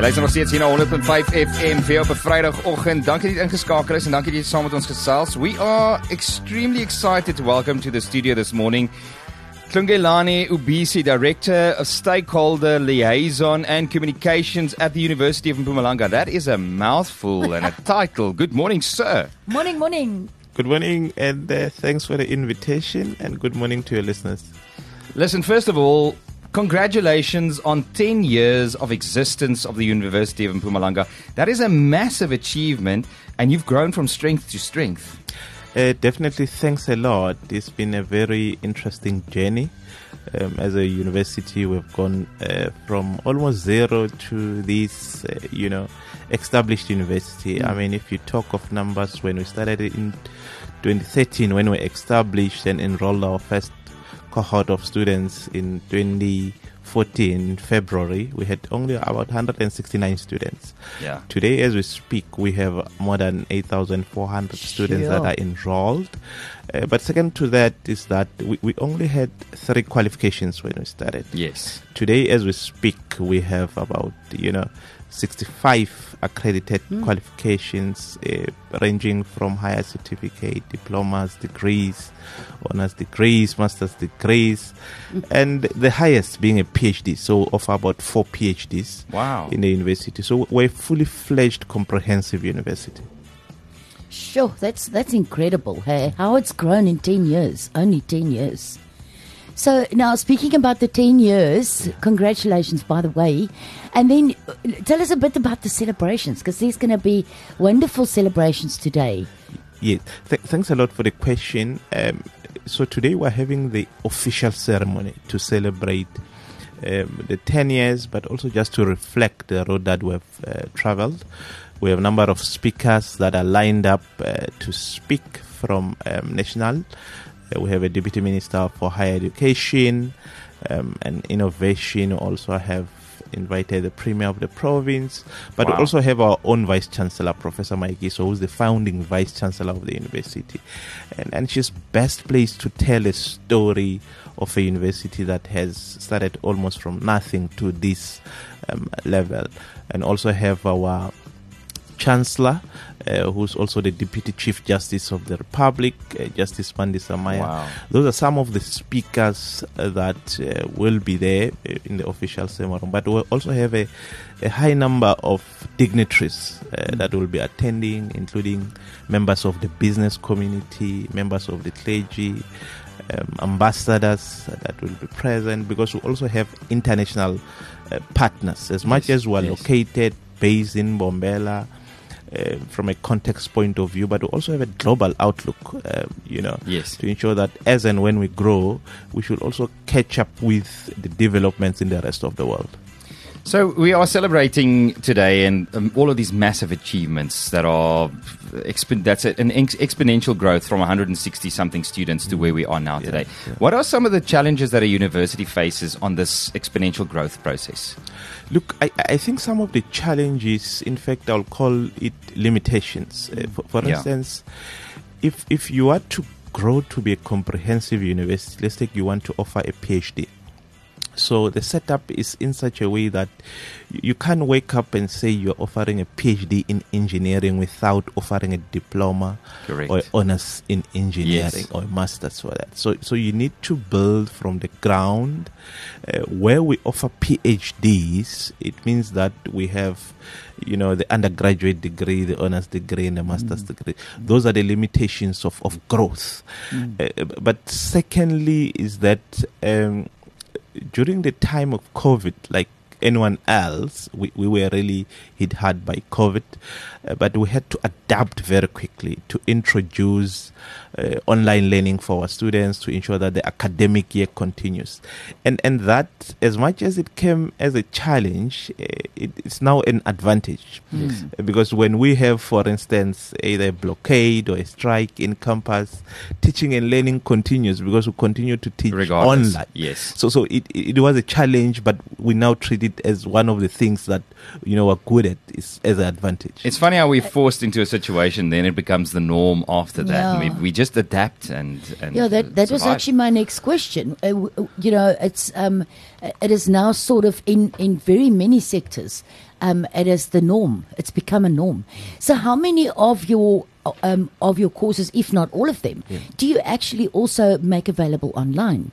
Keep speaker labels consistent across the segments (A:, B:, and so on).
A: Jy luister nog steeds hier na 100.5 FM vir op 'n Vrydagoggend. Dankie dat jy ingeskakel is en dankie dat jy saam met ons gesels. We are extremely excited to welcome to the studio this morning Tlangelani Ubisi, Director of Stakeholder Liaison and Communications at the University of Mpumalanga. That is a mouthful and a title. Good morning, sir.
B: Morning, morning.
C: Good morning, and uh, thanks for the invitation, and good morning to your listeners.
A: Listen, first of all, congratulations on 10 years of existence of the University of Mpumalanga. That is a massive achievement, and you've grown from strength to strength.
C: Uh, definitely, thanks a lot. It's been a very interesting journey. Um, as a university, we've gone uh, from almost zero to this, uh, you know, established university. I mean, if you talk of numbers, when we started in 2013, when we established and enrolled our first cohort of students in 2014 February, we had only about 169 students.
A: Yeah.
C: Today, as we speak, we have more than 8,400 students that are enrolled. Uh, but second to that is that we, we only had three qualifications when we started.
A: Yes.
C: Today, as we speak, we have about, you know, 65 accredited qualifications uh, ranging from higher certificate, diplomas, degrees, honors degrees, master's degrees, and the highest being a PhD. So, of about four PhDs
A: Wow.
C: in the university. So, we're a fully fledged, comprehensive university.
B: Sure, that's that's incredible. Hey, how it's grown in ten years, only ten years. So now, speaking about the ten years, congratulations, by the way. And then uh, tell us a bit about the celebrations, because there's going to be wonderful celebrations today.
C: Yes, Th- thanks a lot for the question. Um, so today we're having the official ceremony to celebrate um, the 10 years, but also just to reflect the road that we've uh, traveled. We have a number of speakers that are lined up uh, to speak from um, national. Uh, we have a deputy minister for higher education um, and innovation. Also have invited the premier of the province, but we
A: Wow.
C: also have our own vice chancellor, Professor Mayekiso, who's the founding vice chancellor of the university, and and she's best placed to tell a story of a university that has started almost from nothing to this um, level, and also have our Chancellor, uh, who's also the Deputy Chief Justice of the Republic, uh, Justice Mandisa Maya.
A: Wow.
C: Those are some of the speakers uh, that uh, will be there uh, in the official ceremony. But we'll also have a, a high number of dignitaries uh, that will be attending, including members of the business community, members of the clergy, um, ambassadors that will be present, because we also have international uh, partners. As much
A: Yes,
C: as we're
A: yes.
C: located, based in Mbombela, uh, from a context point of view, but we also have a global outlook, uh, you know,
A: Yes.
C: to ensure that as and when we grow, we should also catch up with the developments in the rest of the world.
A: So we are celebrating today, and um, all of these massive achievements that are expo- that's an ex- exponential growth from 160 something students to where we are now today.
C: yeah.
A: What are some of the challenges that a university faces on this exponential growth process?
C: Look, I, I think some of the challenges, in fact, I'll call it limitations. Uh, for for
A: Yeah.
C: instance, if if you are to grow to be a comprehensive university, let's take you want to offer a PhD. So the setup is in such a way that you you can't wake up and say you're offering a PhD in engineering without offering a diploma
A: Correct.
C: or honors in engineering
A: Yes.
C: or a master's for that. So, so you need to build from the ground. Uh, where we offer PhDs, it means that we have, you know, the undergraduate degree, the honors degree, and the master's degree. Those are the limitations of, of growth. Uh, but secondly, is that um, during the time of COVID, like anyone else, we, we were really hit hard by COVID, uh, but we had to adapt very quickly to introduce uh, online learning for our students to ensure that the academic year continues. And, and that, as much as it came as a challenge, uh, it, it's now an advantage.
A: Yes.
C: Uh, Because when we have, for instance, either a blockade or a strike in campus, teaching and learning continues because we continue to teach
A: Regardless.
C: online.
A: Yes.
C: So, so it, it was a challenge, but we now treat it it as one of the things that you know we're good at is as an advantage.
A: It's funny how we're forced into a situation, then it becomes the norm after that.
B: Yeah.
A: We, we just adapt and, and
B: Yeah, that that was actually my next question. Uh, uh, you know, it's um, uh, it is now sort of in in very many sectors. Um, it is the norm. It's become a norm. So, how many of your uh, um, of your courses, if not all of them, do you actually also make available online?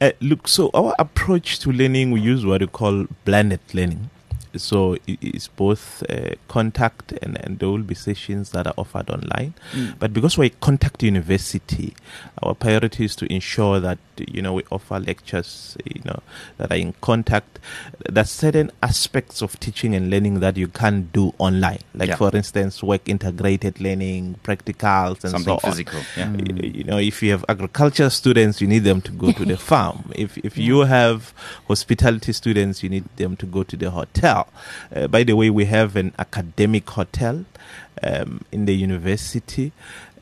C: Uh, look, so our approach to learning, we use what we call blended learning. So it is both uh, contact and, and there will be sessions that are offered online. But because we're a contact university, our priority is to ensure that you know we offer lectures you know that are in contact. There's certain aspects of teaching and learning that you can't do online, like
A: Yeah.
C: for instance, work integrated learning, practicals, and
A: something
C: so on.
A: physical. Yeah.
C: Y- you know if you have agriculture students you need them to go to the farm if if you have hospitality students you need them to go to the hotel uh, by the way we have an academic hotel um, in the university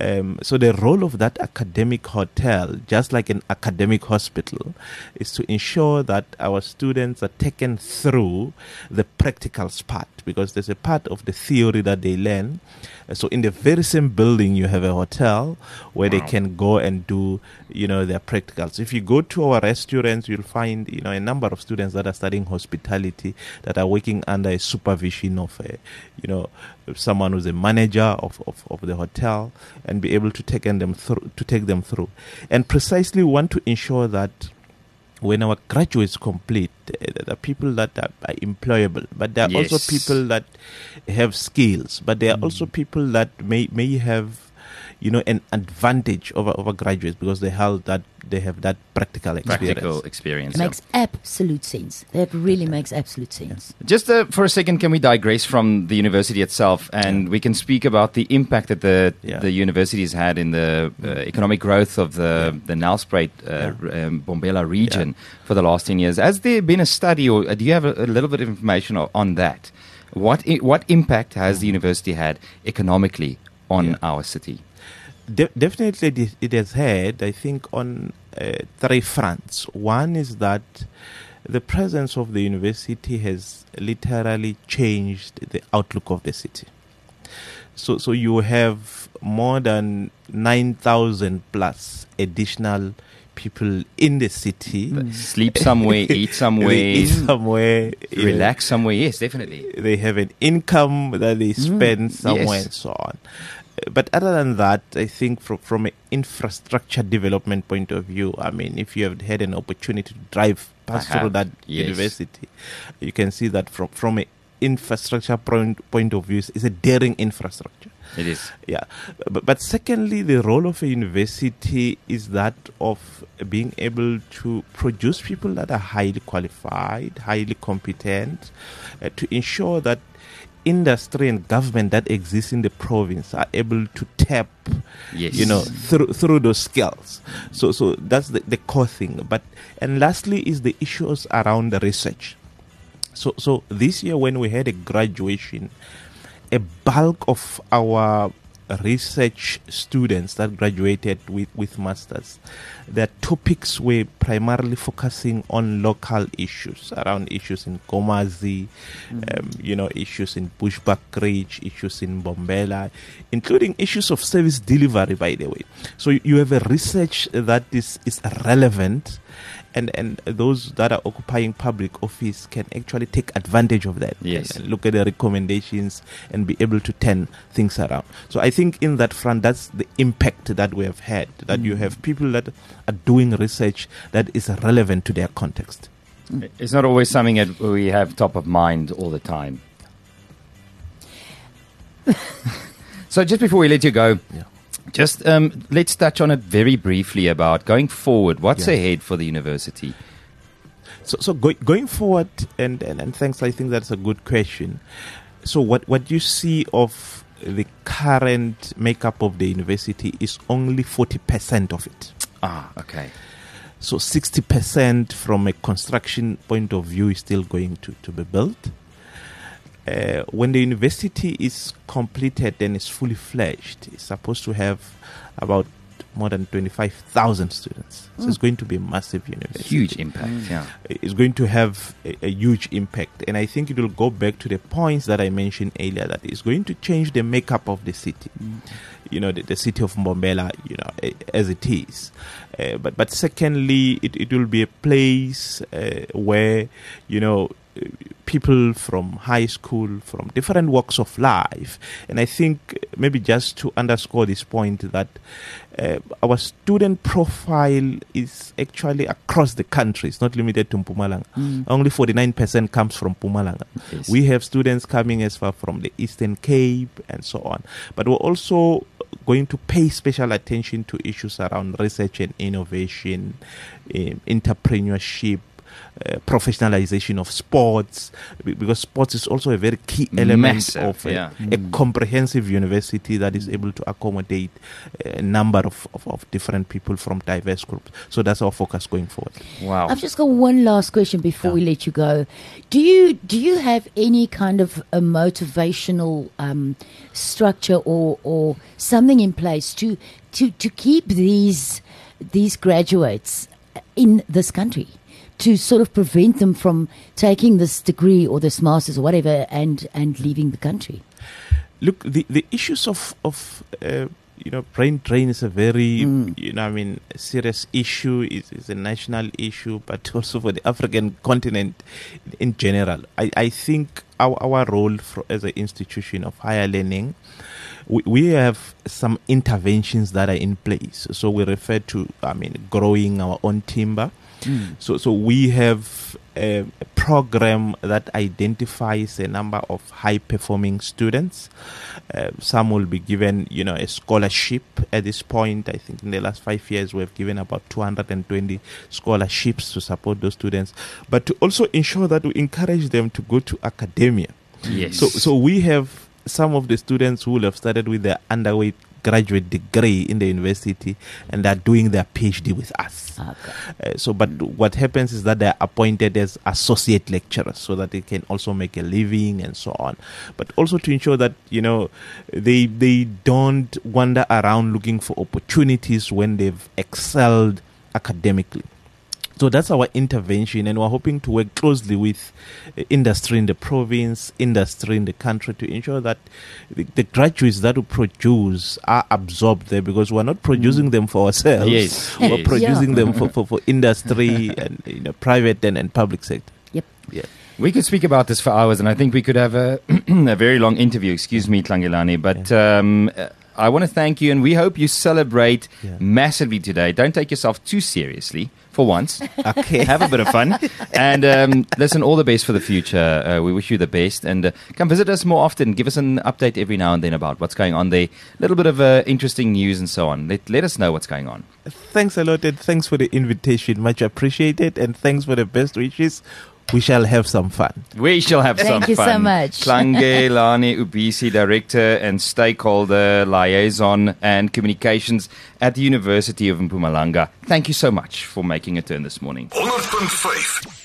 C: um, so the role of that academic hotel just like an academic hospital is to ensure that our students are taken through the practicals part because there's a part of the theory that they learn. Uh, so in the very same building you have a hotel where they can go and do you know their practicals. If you go to our restaurants you'll find you know a number of students that are studying hospitality that are working under a supervision of a you know someone who's a manager of, of, of the hotel and be able to take them through to take them through. And precisely want to ensure that when our graduates complete, uh, there people that are, are employable, but there are also people that have skills, but there are also people that may may have, you know, an advantage over over graduates because they have that they have that practical experience.
A: Practical experience.
B: It
A: yeah.
B: makes absolute sense. That really makes absolute sense.
A: Just uh, for a second, can we digress from the university itself, and we can speak about the impact that the
C: Yeah.
A: the university has had in the uh, economic growth of the the Nelspruit uh, r- um, Mbombela region for the last ten years. Has there been a study, or uh, do you have a, a little bit of information on that? What I- what impact has the university had economically on
C: Yeah.
A: our city?
C: De- definitely, it- has had, I think, on uh, three fronts. One is that the presence of the university has literally changed the outlook of the city. So, so you have more than nine thousand plus additional people in the city.
A: Sleep somewhere, eat somewhere,
C: eat somewhere, you know,
A: relax somewhere. Yes, definitely.
C: they have an income that they spend somewhere
A: Mm, yes.
C: and so on. But other than that, I think from from an infrastructure development point of view, I mean, if you have had an opportunity to drive
A: past
C: through that
A: yes.
C: university, you can see that from from an infrastructure point point of view, it's it's a daring infrastructure.
A: It is.
C: Yeah, but, but secondly, the role of a university is that of being able to produce people that are highly qualified, highly competent, uh, to ensure that industry and government that exists in the province are able to tap
A: Yes.
C: you know through through those skills. So so that's the, the core thing. But and lastly is the issues around the research. So so this year when we had a graduation a bulk of our research students that graduated with, with masters their topics were primarily focusing on local issues around issues in Nkomazi, um, you know, issues in Bushbuck Ridge, issues in Mbombela, including issues of service delivery, by the way. So you have a research that is, is relevant and and those that are occupying public office can actually take advantage of that
A: Yes.
C: and, and look at the recommendations and be able to turn things around so i think in that front that's the impact that we have had that you mm. have people that are doing research that is relevant to their context
A: It's not always something that we have top of mind all the time. so, just before we let you go,
C: Yeah.
A: Just um, let's touch on it very briefly about going forward. What's
C: Yeah.
A: ahead for the university?
C: So, so go, going forward, and, and, and thanks, I think that's a good question. So, what, what you see of the current makeup of the university is only 40% of it.
A: Ah, okay.
C: So, 60% from a construction point of view is still going to, to be built. Uh, when the university is completed and is fully fledged, it's supposed to have about more than 25,000 students. So it's going to be a massive university.
A: Huge impact. Yeah.
C: It's going to have a, a huge impact. And I think it will go back to the points that I mentioned earlier that it's going to change the makeup of the city. You know, the, the city of Mbombela, you know, as it is. Uh, but, but secondly, it, it will be a place uh, where, you know, people from high school, from different walks of life. And I think maybe just to underscore this point that uh, our student profile is actually across the country. It's not limited to Mpumalanga.
B: Mm.
C: Only 49% comes from Mpumalanga.
A: Yes.
C: We have students coming as far from the Eastern Cape and so on. But we're also going to pay special attention to issues around research and innovation, um, entrepreneurship, uh, professionalization of sports because sports is also a very key element
A: Massive,
C: of a,
A: yeah.
C: a comprehensive university that is able to accommodate a number of, of, of different people from diverse groups so that's our focus going forward
A: Wow.
B: I've just got one last question before
C: Yeah.
B: we let you go. Do you do you have any kind of a motivational um, structure or or something in place to to to keep these these graduates in this country? To sort of prevent them from taking this degree or this master's or whatever and, and leaving the country.
C: look the, the issues of of uh, you know brain drain is a very you know i mean serious issue. It's, it's a national issue but also for the african continent in general. I, I think our, our role for, as an institution of higher learning we, we have some interventions that are in place. So we refer to i mean growing our own timber so, so we have a, a program that identifies a number of high-performing students. Uh, some will be given, you know, a scholarship at this point. I think in the last five years we have given about 220 scholarships to support those students, but to also ensure that we encourage them to go to academia.
A: yes.
C: So, so we have some of the students who will have started with their undergraduate graduate degree in the university and they're doing their PhD with us.
B: Okay.
C: Uh, so, but what happens is that they are appointed as associate lecturers so that they can also make a living and so on. But also to ensure that you know they they don't wander around looking for opportunities when they've excelled academically. So that's our intervention, and we're hoping to work closely with uh, industry in the province, industry in the country to ensure that the, the graduates that we produce are absorbed there because we're not producing them for ourselves.
A: Yes,
C: we're
A: yes.
C: producing
B: Yeah.
C: them for, for, for industry and you know private and, and public sector.
B: Yep.
C: Yeah.
A: We could speak about this for hours, and I think we could have a, a very long interview. Excuse me, Tlangelani, but um, uh, I want to thank you, and we hope you celebrate
C: Yeah.
A: massively today. Don't take yourself too seriously for once.
C: Okay.
A: have a bit of fun, and um, listen. All the best for the future. Uh, we wish you the best, and uh, come visit us more often. Give us an update every now and then about what's going on there. A little bit of uh, interesting news and so on. Let let us know what's going on.
C: Thanks a lot, and thanks for the invitation. Much appreciated, and thanks for the best wishes. We shall have some fun.
A: We shall have fun
B: Thank
A: some
B: you so much.
A: Klange Lani Ubisi, Director and Stakeholder Liaison and Communications at the University of Mpumalanga. Thank you so much for making a turn this morning.
D: 100.5